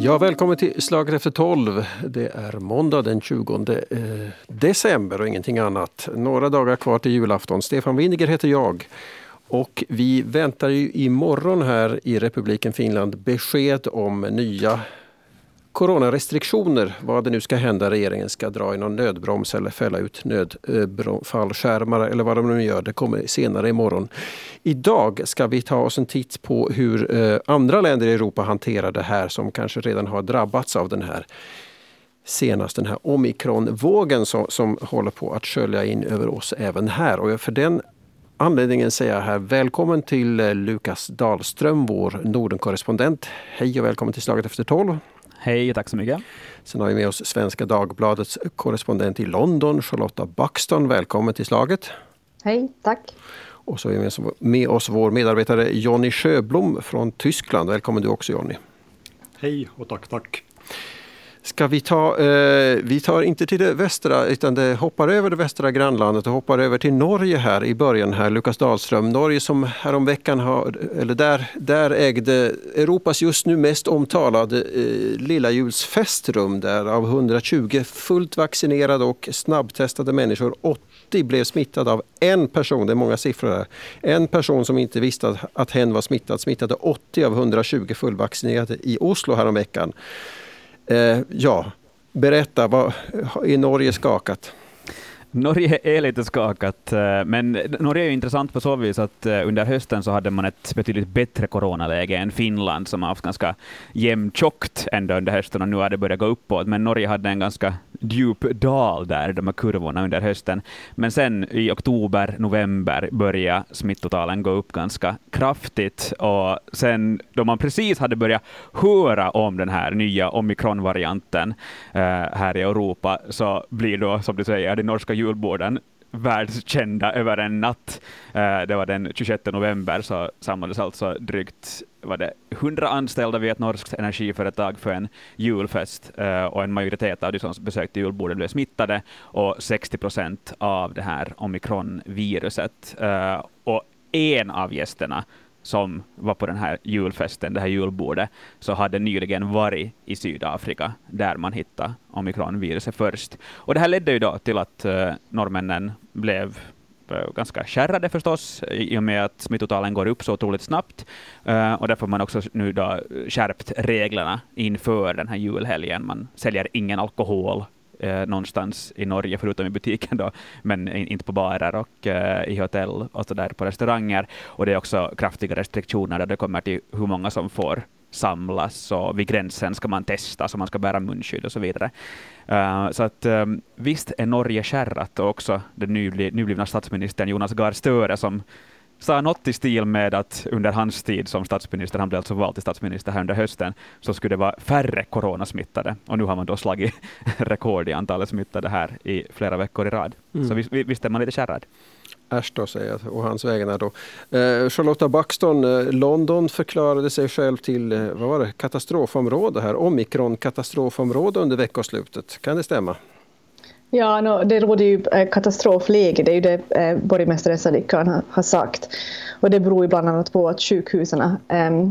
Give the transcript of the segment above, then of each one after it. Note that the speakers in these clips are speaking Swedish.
Ja, välkommen till Slaget efter tolv. Det är måndag den 20 eh, december och ingenting annat. Några dagar kvar till julafton. Stefan Winiger heter jag. Och vi väntar ju imorgon här i republiken Finland besked om nya coronarestriktioner, vad det nu ska hända. Regeringen ska dra i någon nödbroms eller fälla ut nödfallskärmar eller vad de nu gör. Det kommer senare imorgon. Idag ska vi ta oss en titt på hur eh, andra länder i Europa hanterar det här som kanske redan har drabbats av den här senast den här omikronvågen som, som håller på att skölja in över oss även här. Och för den anledningen säger jag här välkommen till eh, Lukas Dahlström, vår Nordenkorrespondent. Hej och välkommen till Slaget efter tolv. Hej, tack så mycket. Sen har vi med oss Svenska Dagbladets korrespondent i London, Charlotta Buxton. Välkommen till Slaget. Hej, tack. Och så är vi med oss vår medarbetare Jonny Sjöblom från Tyskland. Välkommen du också Jonny. Hej och tack, tack. Ska vi ta, eh, vi tar inte till det västra utan det hoppar över det västra grannlandet och hoppar över till Norge här i början här, Lukas Dahlström. Norge som häromveckan har, eller där, där ägde Europas just nu mest omtalade eh, lilla julsfestrum där av 120 fullt vaccinerade och snabbtestade människor 80 blev smittade av en person, det är många siffror här. En person som inte visste att, att hen var smittad smittade 80 av 120 fullvaccinerade i Oslo häromveckan. Eh, ja, berätta, vad, är Norge skakat? Norge är lite skakat, eh, men Norge är ju intressant på så vis att eh, under hösten så hade man ett betydligt bättre coronaläge än Finland, som har haft ganska jämntjockt ändå under hösten, och nu har det börjat gå uppåt. Men Norge hade en ganska djup dal där, de här kurvorna under hösten. Men sen i oktober, november började smittotalen gå upp ganska kraftigt, och sen då man precis hade börjat höra om den här nya omikronvarianten eh, här i Europa, så blir då, som du säger, de norska julborden världskända över en natt. Eh, det var den 26 november, så samlades alltså drygt var det 100 anställda vid ett norskt energiföretag för en julfest, eh, och en majoritet av de som besökte julbordet blev smittade, och 60 procent av det här omikronviruset. Eh, och en av gästerna som var på den här julfesten, det här julbordet, så hade nyligen varit i Sydafrika, där man hittade omikronviruset först. Och det här ledde ju då till att uh, norrmännen blev eh, ganska skärrade förstås, i och med att smittotalen går upp så otroligt snabbt. Uh, och därför har man också nu då skärpt reglerna inför den här julhelgen. Man säljer ingen alkohol eh, någonstans i Norge, förutom i butiken då, men inte på barer och eh, i hotell och så där på restauranger. Och det är också kraftiga restriktioner där det kommer till hur många som får samlas och vid gränsen ska man testa, så man ska bära munskydd och så vidare. Uh, så att um, visst är Norge skärrat och också den nyblivna statsministern Jonas Gahr Støre som sa något i stil med att under hans tid som statsminister, han blev alltså vald till statsminister här under hösten, så skulle det vara färre coronasmittade. Och nu har man då slagit rekord i antalet smittade här i flera veckor i rad. Mm. Så visst är man lite kärrad. Äsch då, säger jag och hans vägnar då. Eh, Charlotta Buxton, eh, London förklarade sig själv till eh, vad var det, katastrofområde här, omikron-katastrofområde under veckoslutet. Kan det stämma? Ja, no, det råder ju eh, katastrofläge, det är ju det eh, borgmästare Sadikan har sagt. Och det beror ju bland annat på att sjukhusen eh,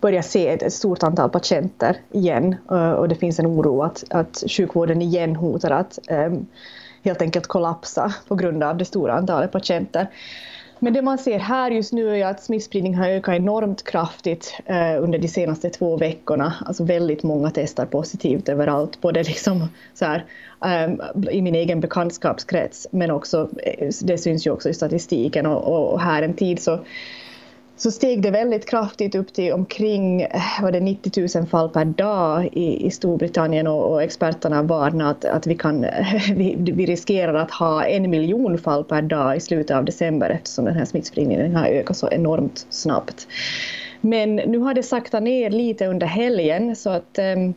börjar se ett, stort antal patienter igen eh, och det finns en oro att, att sjukvården igen hotar att eh, helt enkelt kollapsa på grund av det stora antalet patienter. Men det man ser här just nu är att smittspridningen har ökat enormt kraftigt eh, under de senaste två veckorna. Alltså väldigt många testar positivt överallt, både liksom så här, ehm, i min egen bekantskapskrets, men också, eh, det syns ju också i statistiken och, och här en tid så så steg det väldigt kraftigt upp till omkring eh, var det 90 000 fall per dag i, i Storbritannien och, och experterna varnar att, att vi, kan, vi, vi riskerar att ha en miljon fall per dag i slutet av december eftersom den här smittspridningen har ökat så enormt snabbt. Men nu har det saktat ner lite under helgen så att um,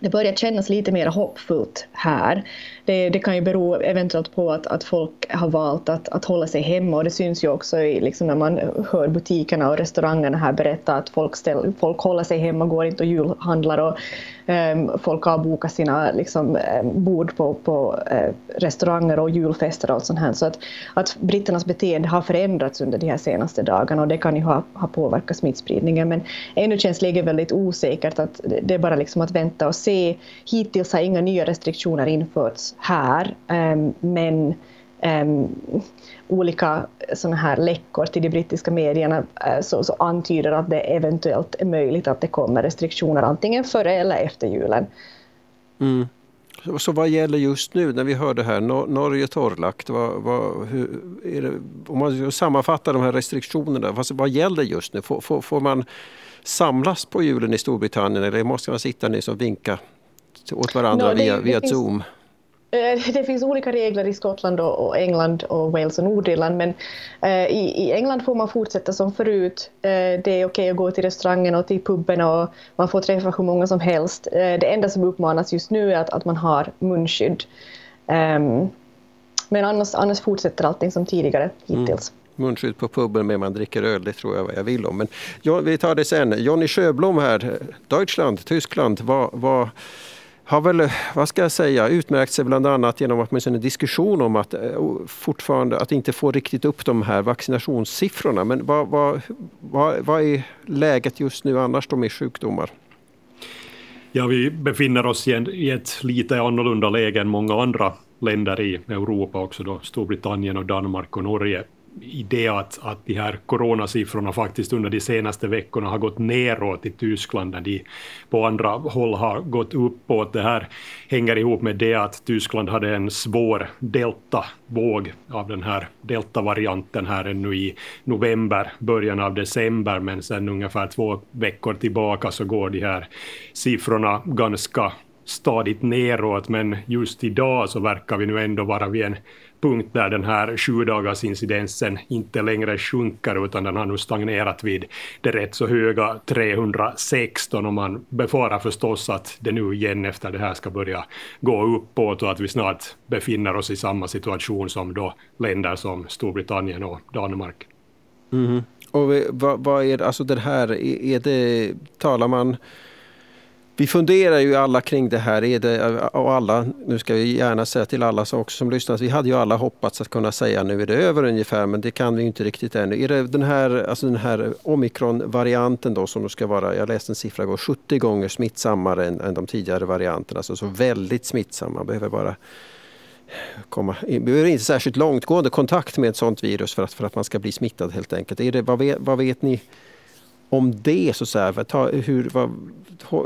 det börjar kännas lite mer hoppfullt här. Det, det, kan ju bero eventuellt på att, att folk har valt att, att hålla sig hemma och det syns ju också i, liksom när man hör butikerna och restaurangerna här berätta att folk, ställ, folk håller sig hemma, går inte och julhandlar och Ehm, folk har bokat sina liksom, ehm, bord på, på eh, restauranger och julfester och allt sånt här. Så att, att britternas beteende har förändrats under de här senaste dagarna och det kan ju ha, ha påverkat smittspridningen men ännu känns läget väldigt osäkert att det är bara liksom att vänta och se. Hittills har inga nya restriktioner införts här, ehm, men um, olika såna här läckor till de brittiska medierna uh, så, så, antyder att det eventuellt är möjligt att det kommer restriktioner antingen före eller efter julen. Mm. Så, så vad gäller just nu när vi hör det här, Nor Norge torrlagt, vad, vad, hur, det, om man sammanfattar de här restriktionerna, vad, vad gäller just nu? Får, får, får, man samlas på julen i Storbritannien eller måste man sitta ner och vinka åt varandra no, det, via, via finns... Zoom? Eh, Eh, det finns olika regler i Skottland och England och Wales och Nordirland men eh, i England får man fortsätta som förut. Eh, det är okej att gå till restaurangen och till puben och man får träffa hur många som helst. Det enda som uppmanas just nu är att, att man har munskydd. Ehm, men annars, annars fortsätter allting som tidigare hittills. Mm. Munskydd på puben med man dricker öl, det tror jag vad jag vill om. Men ja, vi tar det sen. Jonny Sjöblom här, Deutschland, Tyskland. Vad, vad har väl, vad ska jag säga, utmärkt sig bland annat genom att en diskussion om att eh, fortfarande att inte få riktigt upp de här vaccinationssiffrorna. Men vad, vad, vad, vad är läget just nu annars då med sjukdomar? Ja, vi befinner oss i ett lite annorlunda läge än många andra länder i Europa också då, Storbritannien och Danmark och Norge i det att, att de här coronasiffrorna faktiskt under de senaste veckorna har gått neråt i Tyskland när de på andra håll har gått uppåt. Det här hänger ihop med det att Tyskland hade en svår deltavåg av den här deltavarianten här ännu i november, början av december, men sen ungefär två veckor tillbaka så går de här siffrorna ganska stadigt neråt, men just idag så verkar vi nu ändå vara vid en punkt där den här sju dagars incidensen inte längre sjunker utan den har nu stagnerat vid det rätt så höga 316 och man befarar förstås att det nu igen efter det här ska börja gå uppåt och att vi snart befinner oss i samma situation som då länder som Storbritannien och Danmark. Mm. Och vad, vad, är alltså det här, är det, talar man vi funderar ju alla kring det här. Är det, och alla, nu ska vi gärna säga till alla som, också som lyssnar, vi hade ju alla hoppats att kunna säga nu är det över ungefär, men det kan vi inte riktigt ännu. Är det den här, alltså den här omikron-varianten då som ska vara, jag läste en siffra igår, 70 gånger smittsammare än, än de tidigare varianterna, alltså så väldigt smittsamma, behöver bara komma, behöver inte särskilt långtgående kontakt med ett sådant virus för att, för att man ska bli smittad helt enkelt. Är det, vad, vet, vad vet ni om det, så, så här, ta, hur, vad,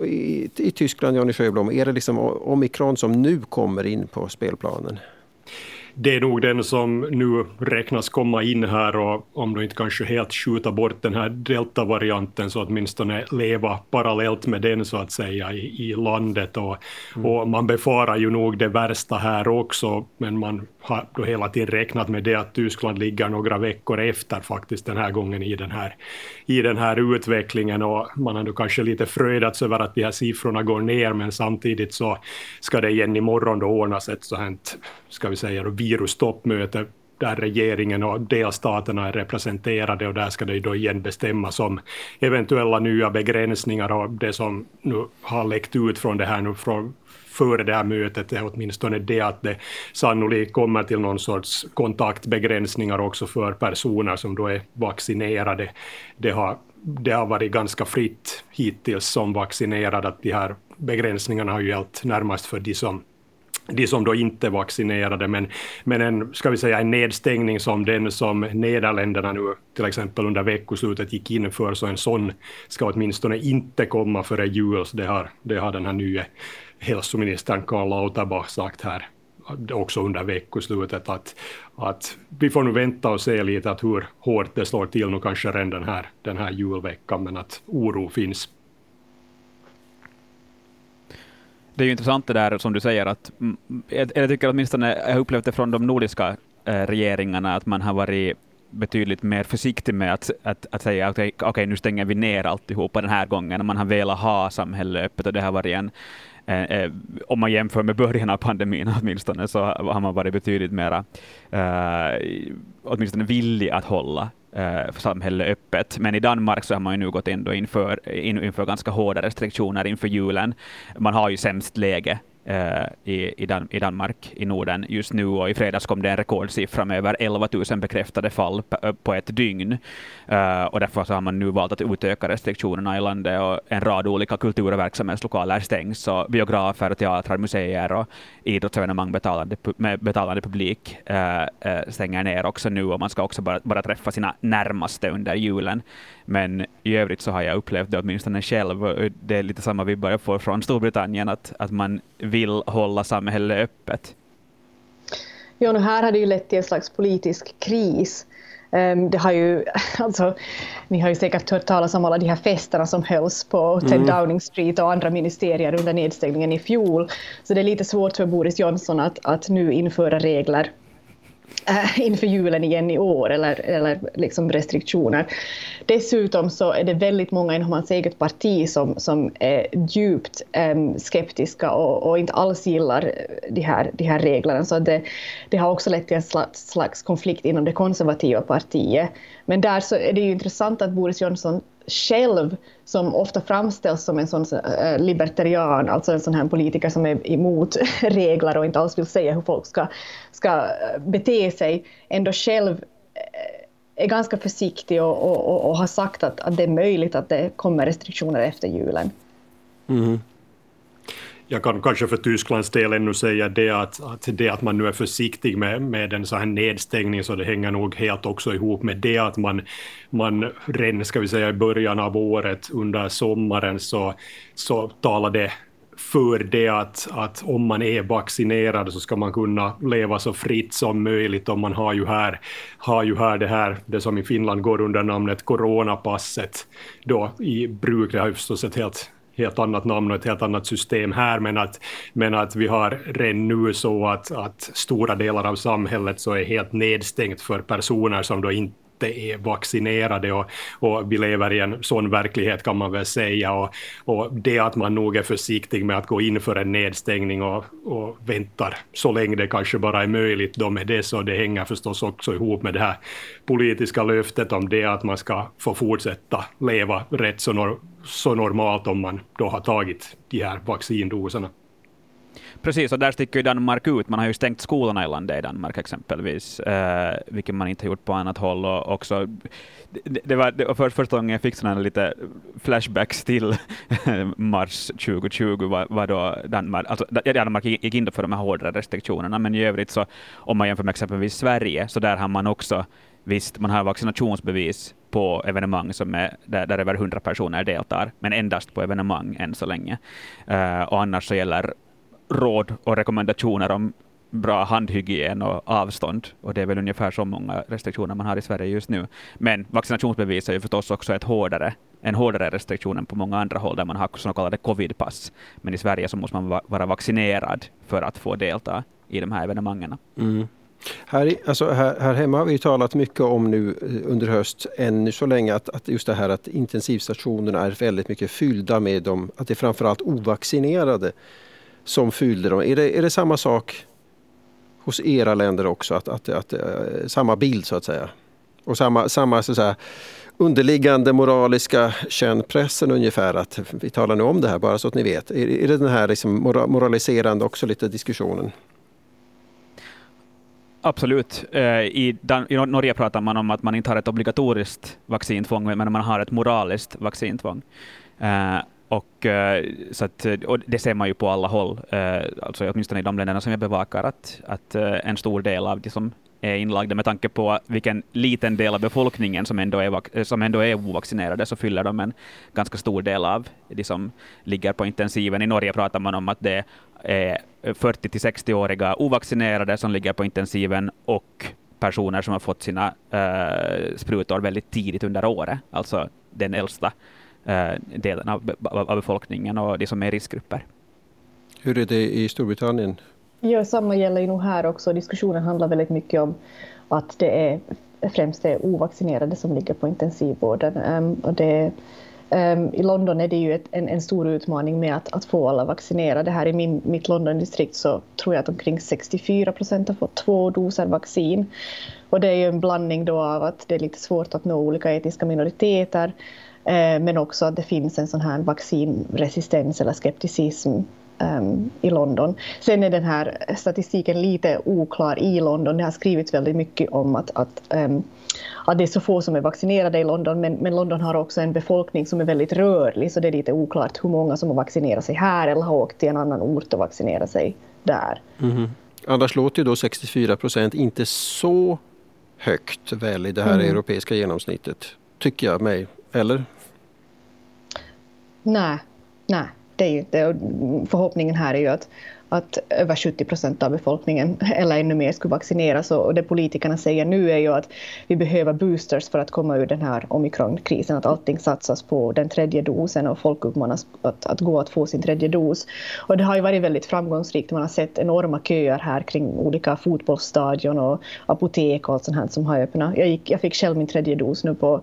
i, i Tyskland, Johnny Sjöblom, är det liksom omikron som nu kommer in på spelplanen? Det är nog den som nu räknas komma in här och om du inte kanske helt skjuta bort den här delta-varianten så åtminstone leva parallellt med den så att säga i, i landet och, mm. och man befarar ju nog det värsta här också men man har då hela tiden räknat med det att Tyskland ligger några veckor efter faktiskt den här gången i den här, i den här utvecklingen och man har då kanske lite fröjdats över att de här siffrorna går ner men samtidigt så ska det igen imorgon då ordnas ett sådant, ska vi säga, virustoppmöte där regeringen och delstaterna är representerade och där ska det då igen bestämmas om eventuella nya begränsningar och det som nu har läckt ut från det här nu från före det här mötet är åtminstone det att det sannolikt kommer till någon sorts kontaktbegränsningar också för personer som då är vaccinerade. Det har, det har varit ganska fritt hittills som vaccinerad att de här begränsningarna har ju gällt närmast för de som de som då inte är vaccinerade, men, men en, ska vi säga, en nedstängning som den som Nederländerna nu till exempel under veckoslutet gick in för, så en sån ska åtminstone inte komma före jul. Det har, det har den här nya hälsoministern Karl Lauterbach sagt här också under veckoslutet att, att vi får nu vänta och se lite att hur hårt det slår till nu kanske redan den här, den här julveckan, men att oro finns. Det är ju intressant det där som du säger, att mm, jag tycker åtminstone, jag har upplevt det från de nordiska eh, regeringarna, att man har varit betydligt mer försiktig med att, att, att säga att okay, okay, nu stänger vi ner alltihopa den här gången. Man har velat ha samhället öppet och det har varit en, eh, eh, om man jämför med början av pandemin åtminstone, så har man varit betydligt mera eh, åtminstone villig att hålla Eh, samhälle öppet. Men i Danmark så har man ju nu gått ändå inför, inför ganska hårda restriktioner inför julen. Man har ju sämst läge Eh, i, i, Dan i, Danmark, i Norden just nu. Och I fredags kom det en rekordsiffra med över 11 000 bekräftade fall eh, på ett dygn. Uh, och därför så har man nu valt att utöka restriktionerna i landet och en rad olika kultur och verksamhetslokaler stängs. Och biografer, teatrar, museer och idrottsevenemang betalande, med betalande publik uh, uh, stänger ner också nu och man ska också bara, bara träffa sina närmaste under julen. Men i övrigt så har jag upplevt det åtminstone själv. Det är lite samma vibbar jag får från Storbritannien, att, att man vill hålla samhället öppet. Ja, nu här har det ju lett till en slags politisk kris. Um, det har ju, alltså, ni har ju säkert hört talas om alla de här festerna som hölls på Ted mm. Downing Street och andra ministerier under nedstängningen i fjol. Så det är lite svårt för Boris Johnson att, att nu införa regler äh, inför julen igen i år, eller, eller liksom restriktioner. Dessutom så är det väldigt många inom hans eget parti som, som är djupt äm, skeptiska och, och, inte alls gillar de här, de här reglerna. Så det, det har också lett till en slags, slags konflikt inom det konservativa partiet. Men där så är det ju intressant att Boris Johnson själv, som ofta framställs som en sån eh, libertarian, alltså en sån här politiker som är emot regler och inte alls vill säga hur folk ska, ska eh, bete sig, ändå själv eh, är ganska försiktig och, och, och, och har sagt att, att det är möjligt att det kommer restriktioner efter julen. Mm jag kan kanske för Tysklands del ännu säga det att, att det att man nu är försiktig med, med en sån här nedstängning så det hänger nog helt också ihop med det att man, man redan ska vi säga i början av året under sommaren så, så talade för det att, att om man är vaccinerad så ska man kunna leva så fritt som möjligt. Och man har ju här, har ju här det här, det som i Finland går under namnet coronapasset då i bruk, det har ju förstås ett helt helt annat namn och ett helt annat system här, men att, men att vi har redan nu så att, att stora delar av samhället så är helt nedstängt för personer som då inte är vaccinerade och, och vi lever i en sån verklighet kan man väl säga och, och det att man nog är försiktig med att gå in för en nedstängning och, och väntar så länge det kanske bara är möjligt då med det så det hänger förstås också ihop med det här politiska löftet om det att man ska få fortsätta leva rätt så, nor så normalt om man då har tagit de här vaccindoserna. Precis, och där sticker ju Danmark ut. Man har ju stängt skolorna i landet i Danmark exempelvis, eh, vilket man inte har gjort på annat håll. Och också, det, det var det var för, första gången jag fick sådana lite flashbacks till mars 2020, var, var då Danmark, alltså Danmark gick in för de här hårdare restriktionerna, men i övrigt så om man jämför med exempelvis Sverige, så där har man också Visst, man har vaccinationsbevis på evenemang som är, där, där över 100 personer deltar, men endast på evenemang än så länge. Uh, och annars så gäller råd och rekommendationer om bra handhygien och avstånd. Och det är väl ungefär så många restriktioner man har i Sverige just nu. Men vaccinationsbevis är ju förstås också ett hårdare, en hårdare restriktion än på många andra håll där man har så kallade covidpass. Men i Sverige så måste man vara vaccinerad för att få delta i de här evenemangen. Mm. Här, alltså här, här, hemma har vi talat mycket om nu eh, under höst, ännu så länge, att, att just det här att intensivstationerna är väldigt mycket fyllda med dem, att det är framförallt ovaccinerade som fyllde dem. Är det, är det samma sak hos era länder också, att, att, att, att samma bild så att säga? Och samma, samma så att säga, underliggande moraliska kännpressen ungefär, att vi talar nu om det här bara så att ni vet. Är, är det den här liksom moraliserande också lite diskussionen? Absolut. Eh, I, Dan I Norge pratar man om att man inte har ett obligatoriskt vaccintvång, men man har ett moraliskt vaccintvång. Eh, och, eh, så att, eh, och det ser man ju på alla håll, eh, alltså åtminstone i de länderna som jag bevakar, att, att en stor del av de som är inlagda med tanke på vilken liten del av befolkningen som ändå är, som ändå är ovaccinerade, så fyller de en ganska stor del av de som ligger på intensiven. I Norge pratar man om att det är 40 till 60-åriga ovaccinerade som ligger på intensiven och personer som har fått sina uh, sprutor väldigt tidigt under året, alltså den äldsta delen av, av, befolkningen och de som är riskgrupper. Hur är det i Storbritannien? Ja, samma gäller ju nog här också. Diskussionen handlar väldigt mycket om att det är främst är ovaccinerade som ligger på intensivvården. Um, och det Um, I London är det ju ett, en, en, stor utmaning med att, att få alla vaccinerade. Här i min, mitt London-distrikt så tror jag att omkring 64 procent har fått två doser vaccin. Och det är ju en blandning då av att det är lite svårt att nå olika etniska minoriteter eh, men också att det finns en sån här vaccinresistens eller skepticism um, i London. Sen är den här statistiken lite oklar i London. Det har skrivits väldigt mycket om att, att um, att det är så få som är vaccinerade i London, men, men, London har också en befolkning som är väldigt rörlig, så det är lite oklart hur många som har vaccinerat sig här eller har åkt till en annan ort och vaccinerat sig där. Mm. Annars låter ju då 64 procent inte så högt väl i det här mm. europeiska genomsnittet, tycker jag mig, eller? Nej, nej, det är ju inte. Förhoppningen här är ju att, att över 70 procent av befolkningen eller ännu mer skulle vaccineras och det politikerna säger nu är ju att vi behöver boosters för att komma ur den här omikronkrisen, att allting satsas på den tredje dosen och folk uppmanas att, att gå att få sin tredje dos. Och det har ju varit väldigt framgångsrikt, man har sett enorma köer här kring olika fotbollsstadion och apotek och allt sånt här som har öppnat. Jag, gick, jag fick själv min tredje dos nu på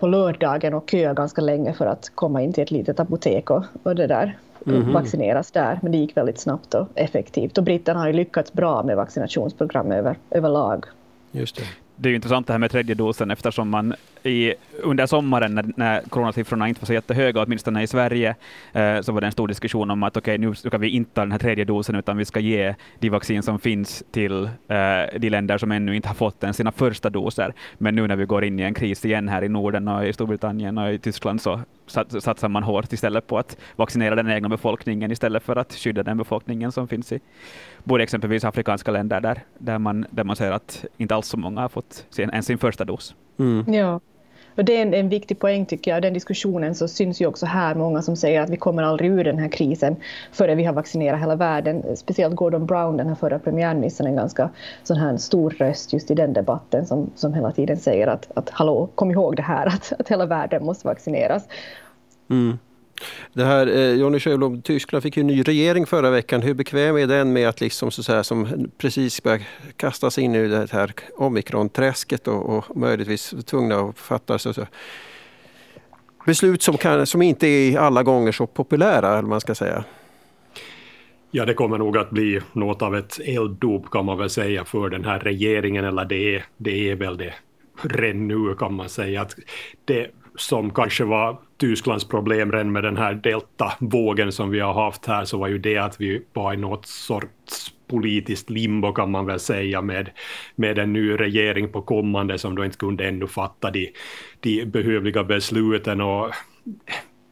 på lördagen och köa ganska länge för att komma in till ett litet apotek och, och det där. Mm vaccineras där, men det gick väldigt snabbt och effektivt. Och britterna har ju lyckats bra med vaccinationsprogram över, överlag. Just det det är ju intressant det här med tredje dosen eftersom man i, under sommaren när, när coronasiffrorna inte var så jättehöga, åtminstone i Sverige, eh, så var det en stor diskussion om att okej, okay, nu ska vi inte ta den här tredje dosen utan vi ska ge de vaccin som finns till eh, de länder som ännu inte har fått den sina första doser. Men nu när vi går in i en kris igen här i Norden och i Storbritannien och i Tyskland så satsar man hårt istället på att vaccinera den egna befolkningen istället för att skydda den befolkningen som finns i både exempelvis afrikanska länder där, där, man, där man ser att inte alls så många har fått sin, ens sin första dos. Mm. Ja. Och det är en, en, viktig poäng tycker jag. Den diskussionen så syns ju också här många som säger att vi kommer aldrig ur den här krisen förrän vi har vaccinerat hela världen. Speciellt Gordon Brown, den här förra premiärministern, en ganska sån här stor röst just i den debatten som, som hela tiden säger att, att hallå, kom ihåg det här att, att hela världen måste vaccineras. Mm. Det här, eh, Johnny Sjöblom, Tyskland fick ju en ny regering förra veckan. Hur bekväm är den med att liksom så här, som precis börjar kastas in i det här omikronträsket och, och möjligtvis tvungna att fatta så, så, beslut som, kan, som inte är alla gånger så populära, eller man ska säga? Ja, det kommer nog att bli något av ett elddop kan man väl säga för den här regeringen, eller det är, det är väl det redan nu kan man säga. att det som kanske var Tysklands problem redan med den här deltavågen som vi har haft här så var ju det att vi var i något sorts politiskt limbo kan man väl säga med, med en ny regering på kommande som då inte kunde ännu fatta de, de behövliga besluten. Och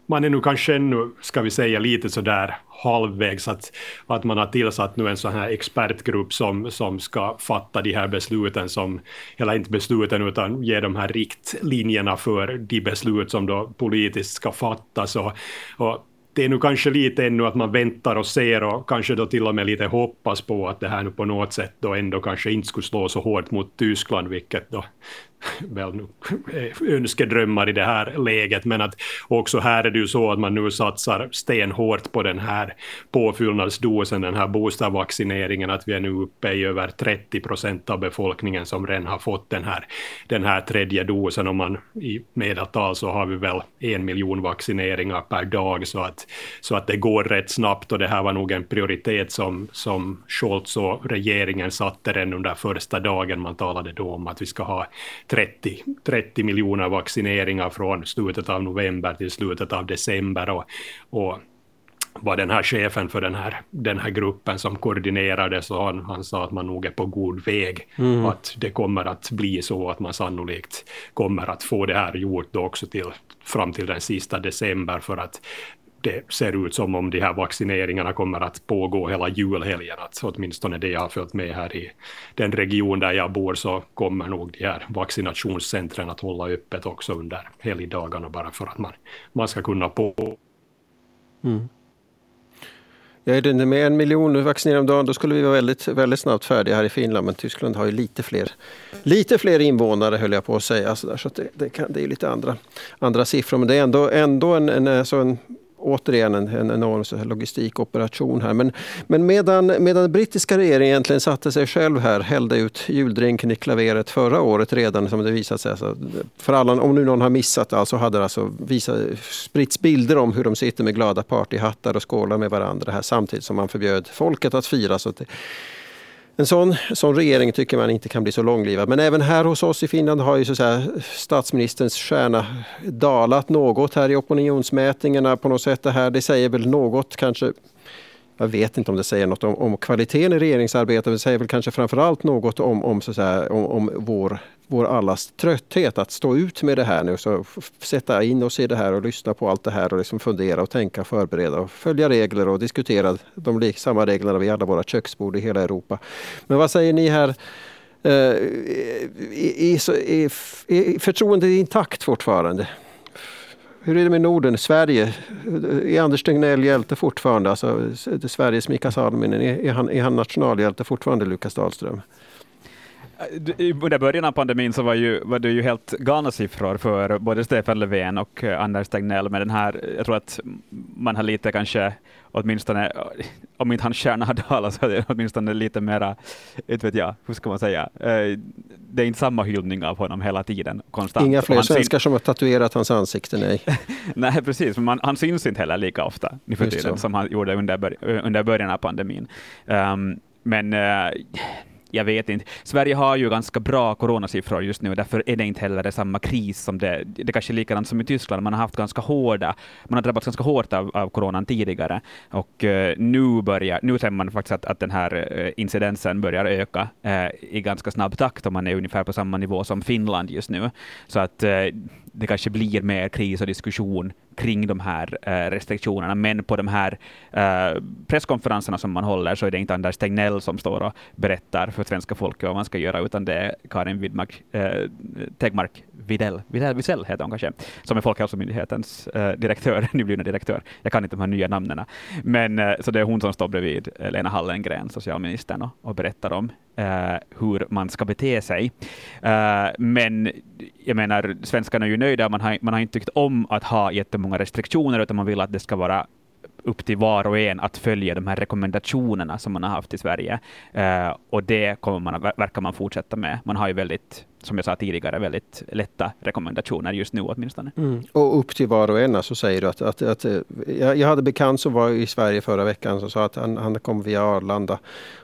man är nu kanske ännu, ska vi säga, lite sådär halvvägs att, att man har tillsatt nu en sån här expertgrupp som, som ska fatta de här besluten som, eller inte besluten utan ge de här riktlinjerna för de beslut som då politiskt ska fattas. Och, och det är nu kanske lite ännu att man väntar och ser och kanske då till och med lite hoppas på att det här nu på något sätt då ändå kanske inte skulle slå så hårt mot Tyskland, vilket då väl nu eh, önskedrömmar i det här läget, men att också här är det ju så att man nu satsar stenhårt på den här påfyllnadsdosen, den här boostervaccineringen, att vi är nu uppe i över 30 procent av befolkningen som redan har fått den här, den här tredje dosen. och man i medeltal så har vi väl en miljon vaccineringar per dag, så att, så att det går rätt snabbt och det här var nog en prioritet som, som Scholz och regeringen satte redan under första dagen. Man talade då om att vi ska ha 30, 30 miljoner vaccineringar från slutet av november till slutet av december. Och, och var den här chefen för den här, den här gruppen som koordinerade så han, han sa att man nog är på god väg. Mm. Att det kommer att bli så att man sannolikt kommer att få det här gjort också till, fram till den sista december för att det ser ut som om de här vaccineringarna kommer att pågå hela julhelgen. Att åtminstone det jag har följt med här i den region där jag bor så kommer nog de här vaccinationscentren att hålla öppet också under helgdagarna bara för att man, man ska kunna på. Mm. Ja, är det med en miljon vaccinerade om dagen då skulle vi vara väldigt, väldigt snabbt färdiga här i Finland. Men Tyskland har ju lite fler, lite fler invånare höll jag på att säga. Så, där, så det, det, kan, det är lite andra, andra siffror. Men det är ändå, ändå en, en, alltså en återigen en, en enorm logistikoperation här. Men, men medan, medan den brittiska regeringen egentligen satte sig själv här, hällde ut juldrinken i klaveret förra året redan som det visat sig. Alltså, för alla, om nu någon har missat, det så hade alltså visat, spritts bilder om hur de sitter med glada partyhattar och skålar med varandra här samtidigt som man förbjöd folket att fira. Så att det, en sån, sån regering tycker man inte kan bli så långlivad. Men även här hos oss i Finland har ju så att säga, statsministerns stjärna dalat något här i opinionsmätningarna på något sätt. Det, här, det säger väl något kanske jag vet inte om det säger något om, om kvaliteten i regeringsarbetet, men det säger väl kanske framförallt något om, om, så säga, om, om vår, vår allas trötthet att stå ut med det här nu. Så sätta in oss i det här och lyssna på allt det här och liksom fundera och tänka, förbereda och följa regler och diskutera de samma reglerna vid alla våra köksbord i hela Europa. Men vad säger ni här? Uh, är, är förtroendet intakt fortfarande? Hur är det med Norden, Sverige? Är Anders Tegnell hjälte fortfarande? Alltså, Sveriges Mika Salminen, är han, är han nationalhjälte fortfarande, Lukas Dahlström? Under början av pandemin så var, ju, var det ju helt galna siffror för både Stefan Löfven och Anders Tegnell, men den här, jag tror att man har lite kanske åtminstone, om inte hans stjärna har dalat, så är det åtminstone lite mera, inte vet jag, hur ska man säga, eh, det är inte samma hyllning av honom hela tiden, konstant. Inga fler svenskar som har tatuerat hans ansikte, nej. nej, precis, men han syns inte heller lika ofta nu för tiden som han gjorde under, under början av pandemin. Um, men uh, jag vet inte. Sverige har ju ganska bra coronasiffror just nu, därför är det inte heller samma kris som det. Det kanske är likadant som i Tyskland. Man har haft ganska hårda, man har drabbats ganska hårt av, av coronan tidigare och uh, nu börjar, nu ser man faktiskt att, att den här uh, incidensen börjar öka uh, i ganska snabb takt och man är ungefär på samma nivå som Finland just nu. Så att det kanske blir mer kris och diskussion kring de här restriktionerna, men på de här presskonferenserna som man håller så är det inte Anders Tegnell som står och berättar för svenska folket vad man ska göra, utan det är Karin Widmark, eh, Tegmark Videll, Videll Wisell heter hon kanske, som är Folkhälsomyndighetens eh, direktör, nyblivna direktör. Jag kan inte de här nya namnen. Men, eh, så det är hon som står bredvid Lena Hallengren, socialministern, och, och berättar om eh, hur man ska bete sig. Eh, men jag menar, svenskarna är ju nöjda. Man har, man har inte tyckt om att ha jättemånga restriktioner, utan man vill att det ska vara upp till var och en att följa de här rekommendationerna som man har haft i Sverige. Uh, och det kommer man, verkar man fortsätta med. Man har ju väldigt som jag sa tidigare, väldigt lätta rekommendationer just nu åtminstone. Mm. Och upp till var och en så alltså, säger du att, att, att eh, jag, jag hade bekant som var i Sverige förra veckan som sa att han, han kom via Arlanda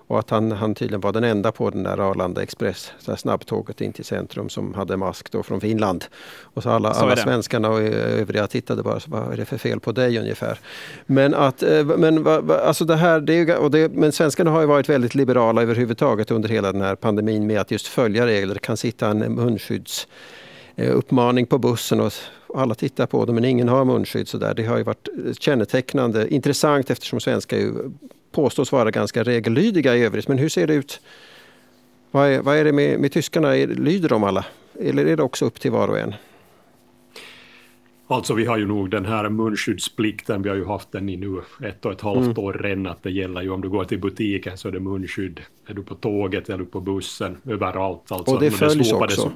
och att han, han tydligen var den enda på den där Arlanda Express, så snabbtåget in till centrum som hade mask då från Finland. Och så alla, så alla svenskarna och övriga tittade bara, så, vad är det för fel på dig ungefär? Men att, eh, men alltså det här, det och det, men svenskarna har ju varit väldigt liberala överhuvudtaget under hela den här pandemin med att just följa regler. Det kan sitta en munskyddsuppmaning på bussen och alla tittar på det men ingen har munskydd. Så där. Det har ju varit kännetecknande, intressant eftersom svenskar ju påstås vara ganska regellydiga i övrigt. Men hur ser det ut? Vad är, vad är det med, med tyskarna? Lyder de alla? Eller är det också upp till var och en? Alltså vi har ju nog den här munskyddsplikten, vi har ju haft den i nu ett och ett halvt mm. år redan, att det gäller ju om du går till butiken så är det munskydd. Är du på tåget, är du på bussen, överallt. Alltså, och det följs också?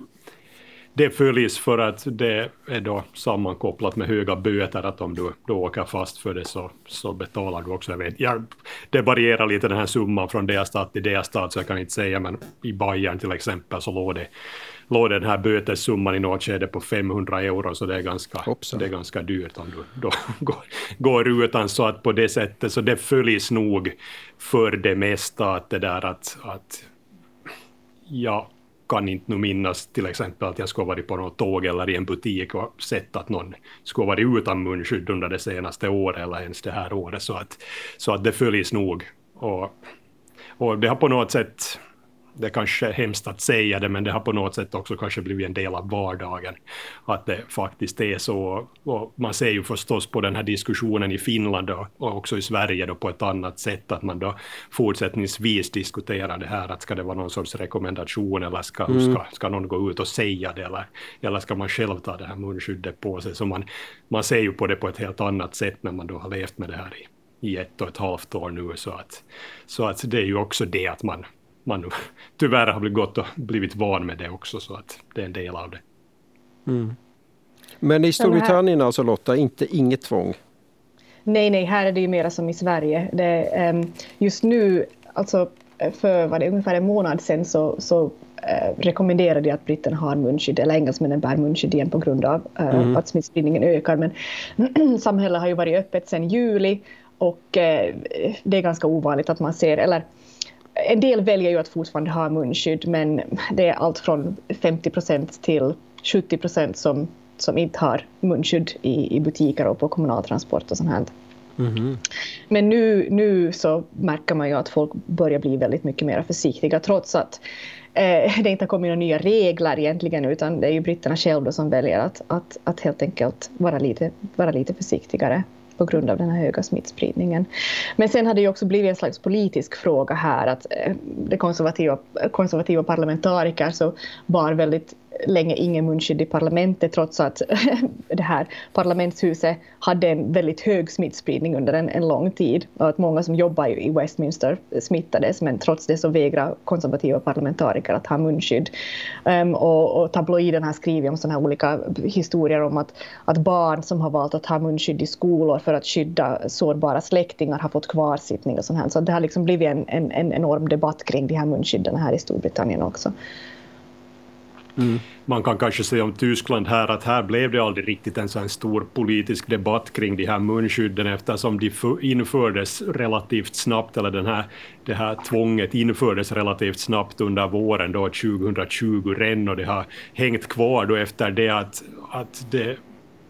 Det följs för att det är då sammankopplat med höga böter att om du då åker fast för det så, så betalar du också. Jag vet, jag, det varierar lite den här summan från delstat till delstat så jag kan inte säga men i Bayern till exempel så låg det låg den här bötessumman i något skede på 500 euro, så det är ganska, det är ganska dyrt om du då går, går utan. Så att på det sättet, så det följs nog för det mesta att det där att, att jag kan inte nu minnas till exempel att jag skulle varit på något tåg eller i en butik och sett att någon skulle varit utan munskydd under det senaste året eller ens det här året. Så att, så att det följs nog. Och, och det har på något sätt det kanske är hemskt att säga det, men det har på något sätt också kanske blivit en del av vardagen. Att det faktiskt är så. Och man ser ju förstås på den här diskussionen i Finland och också i Sverige då på ett annat sätt, att man då fortsättningsvis diskuterar det här, att ska det vara någon sorts rekommendation eller ska, mm. ska, ska någon gå ut och säga det, eller, eller ska man själv ta det här munskyddet på sig? Så man, man ser ju på det på ett helt annat sätt när man då har levt med det här i i ett och ett halvt år nu. Så att, så att det är ju också det att man, man tyvärr har blivit gått och blivit van med det också så att det är en del av det. Mm. Men i Storbritannien alltså Lotta, inte inget tvång? Nej, nej, här är det ju mera som i Sverige. Det, um, just nu, alltså för vad det, ungefär en månad sedan så, så uh, rekommenderade de att britterna har munskydd, eller engelsmännen bär munskydd igen på grund av uh, mm. att smittspridningen ökar. Men samhället har ju varit öppet sedan juli och uh, det är ganska ovanligt att man ser, eller en del väljer ju att fortfarande ha munskydd men det är allt från 50 procent till 70 procent som, som inte har munskydd i, i butiker och på kommunaltransport och sånt här. Mm. Men nu, nu så märker man ju att folk börjar bli väldigt mycket mer försiktiga trots att eh, det inte har kommit några nya regler egentligen utan det är ju britterna själva som väljer att, att, att helt enkelt vara lite, vara lite försiktigare på grund av den här höga smittspridningen. Men sen har det ju också blivit en slags politisk fråga här att eh, det de konservativa, konservativa parlamentariker alltså så bar väldigt länge ingen munskydd i parlamentet trots att det här parlamentshuset hade en väldigt hög smittspridning under en, en lång tid och att många som jobbar i Westminster smittades men trots det så vägrar konservativa parlamentariker att ha munskydd. Um, ehm, och, och tabloiden har skrivit om sådana här olika historier om att, att barn som har valt att ha munskydd i skolor för att skydda sårbara släktingar har fått kvarsittning och sånt här. Så det har liksom blivit en, en, en enorm debatt kring de här munskydden här i Storbritannien också. Mm. Man kan kanske säga om Tyskland här att här blev det aldrig riktigt en sån stor politisk debatt kring de här munskydden eftersom de infördes relativt snabbt, eller den här, det här tvånget infördes relativt snabbt under våren då 2020 redan och det har hängt kvar då efter det att, att det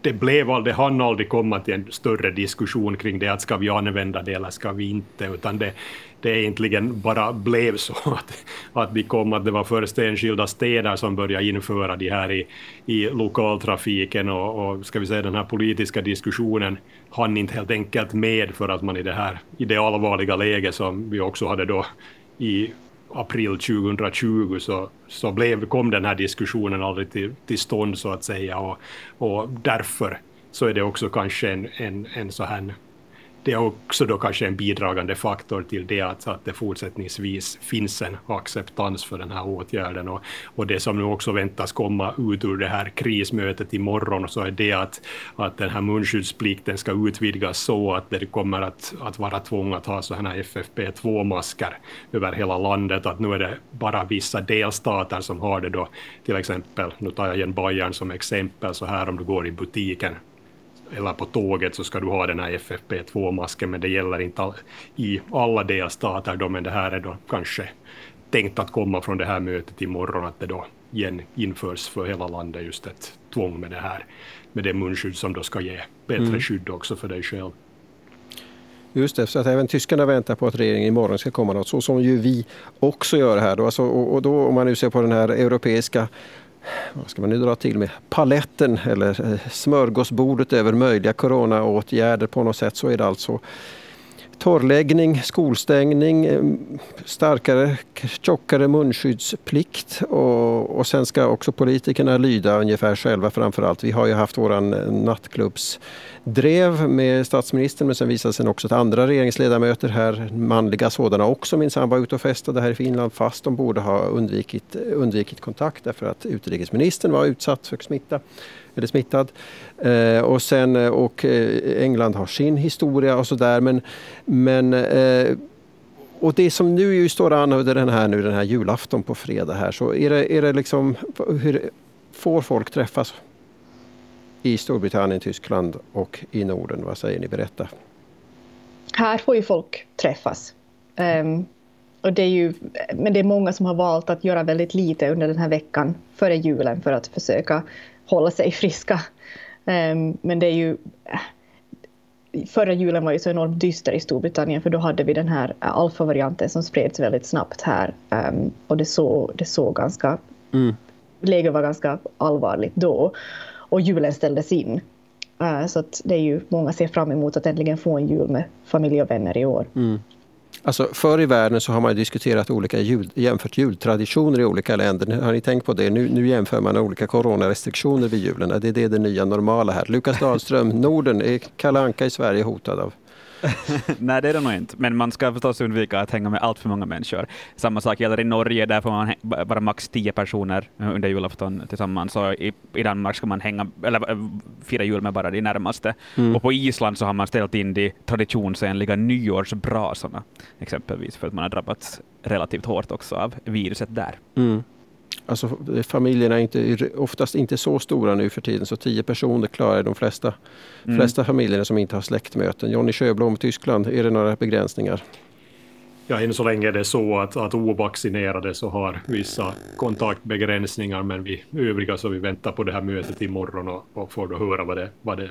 det, blev, aldrig, hann aldrig komma till en större diskussion kring det att ska vi använda det eller ska vi inte, utan det, det egentligen bara blev så att, att vi kom att det var först enskilda städer som började införa det här i, i lokaltrafiken och, och ska vi säga den här politiska diskussionen hann inte helt enkelt med för att man i det här i det allvarliga läge som vi också hade då i april 2020 så, så blev, kom den här diskussionen aldrig till, till stånd så att säga. Och, och därför så är det också kanske en, en, en så här det är också då kanske en bidragande faktor till det att, att det fortsättningsvis finns en acceptans för den här åtgärden. Och, och det som nu också väntas komma ut ur det här krismötet imorgon så är det att, att den här munskyddsplikten ska utvidgas så att det kommer att, att vara tvång att ha sådana här FFP2-masker över hela landet. Att nu är det bara vissa delstater som har det då. Till exempel, nu tar jag igen Bayern som exempel, så här om du går i butiken eller på tåget så ska du ha den här FFP2-masken, men det gäller inte i alla delstater då, men det här är då kanske tänkt att komma från det här mötet imorgon, att det då igen införs för hela landet just ett tvång med det här, med det munskydd som då ska ge bättre mm. skydd också för dig själv. Just det, så att även tyskarna väntar på att regeringen imorgon ska komma något, så som ju vi också gör här. Då. Alltså, och, och då om man nu ser på den här europeiska vad ska man nu dra till med, paletten eller eh, smörgåsbordet över möjliga coronaåtgärder på något sätt så är det alltså torrläggning, skolstängning, eh, starkare, tjockare munskyddsplikt och, och sen ska också politikerna lyda ungefär själva framförallt. Vi har ju haft våran eh, nattklubbsdrev med statsministern men sen visade sig också att andra regeringsledamöter här, manliga sådana också minsann var ute och festade här i Finland fast de borde ha undvikit, undvikit kontakt därför att utrikesministern var utsatt för smitta eller smittad. Eh, och, sen, eh, och eh, England har sin historia och sådär. Men, men eh, och det som nu ju står an under den här, nu, den här julafton på fredag här så är det, är det liksom, hur får folk träffas i Storbritannien, Tyskland och i Norden? Vad säger ni? Berätta. Här får ju folk träffas. Um, och det är ju, men det är många som har valt att göra väldigt lite under den här veckan före julen för att försöka hålla sig friska. Um, men det är ju... Förra julen var ju så enormt dyster i Storbritannien för då hade vi den här alfa-varianten som spreds väldigt snabbt här. Um, och det såg, det såg ganska... Mm. Läget var ganska allvarligt då. Och julen ställdes in. Uh, så att det är ju många ser fram emot att äntligen få en jul med familj och vänner i år. Mm. Alltså förr i världen så har man diskuterat olika jul, jämfört jultraditioner i olika länder. Har ni tänkt på det? Nu, nu jämför man olika coronarestriktioner vid julen. Det är det, det nya normala här. Lukas Dahlström, Norden, är Kalle Anka i Sverige hotad av Nej, det är det nog inte. Men man ska förstås undvika att hänga med allt för många människor. Samma sak gäller i Norge, där får man bara max tio personer under julafton tillsammans. Så i, i Danmark ska man hänga, eller äh, fira jul med bara de närmaste. Mm. Och på Island så har man ställt in de traditionsenliga nyårsbrasorna, exempelvis, för att man har drabbats relativt hårt också av viruset där. Mm. Alltså, familjerna är inte, oftast inte så stora nu för tiden så tio personer klarar de flesta, mm. flesta familjerna som inte har släktmöten. Jonny Sjöblom, Tyskland, är det några begränsningar? Ja, än så länge är det så att, att ovaccinerade så har vissa kontaktbegränsningar men vi övriga så vi väntar på det här mötet imorgon och, och får då höra vad det, vad det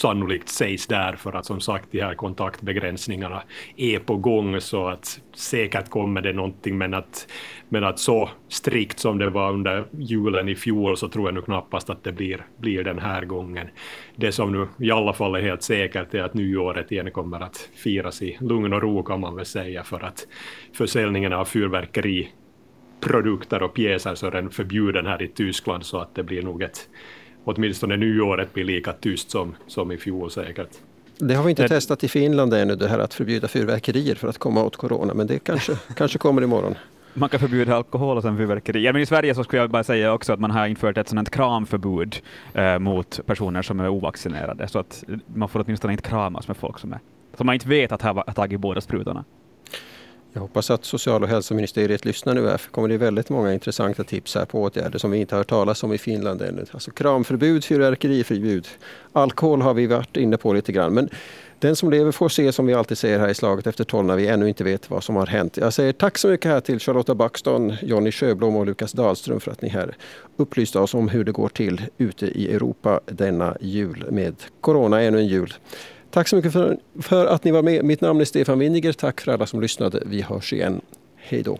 sannolikt sägs där för att som sagt de här kontaktbegränsningarna är på gång så att säkert kommer det någonting men att men att så strikt som det var under julen i fjol så tror jag nu knappast att det blir, blir den här gången. Det som nu i alla fall är helt säkert är att nyåret igen kommer att firas i lugn och ro kan man väl säga för att försäljningen av fyrverkeriprodukter och pjäser så är den förbjuden här i Tyskland så att det blir nog ett åtminstone nyåret blir lika tyst som, som i fjol säkert. Det har vi inte det... testat i Finland ännu, det här att förbjuda fyrverkerier för att komma åt corona, men det kanske, kanske kommer imorgon man kan förbjuda alkohol och sen fyrverkeri. Ja, men I Sverige så skulle jag bara säga också att man har infört ett sådant kramförbud eh, mot personer som är ovaccinerade, så att man får åtminstone inte kramas med folk som, är, som man inte vet att har tagit båda sprutorna. Jag hoppas att social och hälsoministeriet lyssnar nu här, för kommer det väldigt många intressanta tips här på åtgärder som vi inte har hört talas om i Finland ännu. Alltså kramförbud, fyrverkeriförbud. Alkohol har vi varit inne på lite grann. Men den som lever får se som vi alltid säger här i Slaget efter tolv när vi ännu inte vet vad som har hänt. Jag säger tack så mycket här till Charlotta Backstone, Jonny Sjöblom och Lukas Dahlström för att ni här upplyste oss om hur det går till ute i Europa denna jul med Corona ännu en jul. Tack så mycket för, för att ni var med. Mitt namn är Stefan Winniger. Tack för alla som lyssnade. Vi hörs igen. Hej då.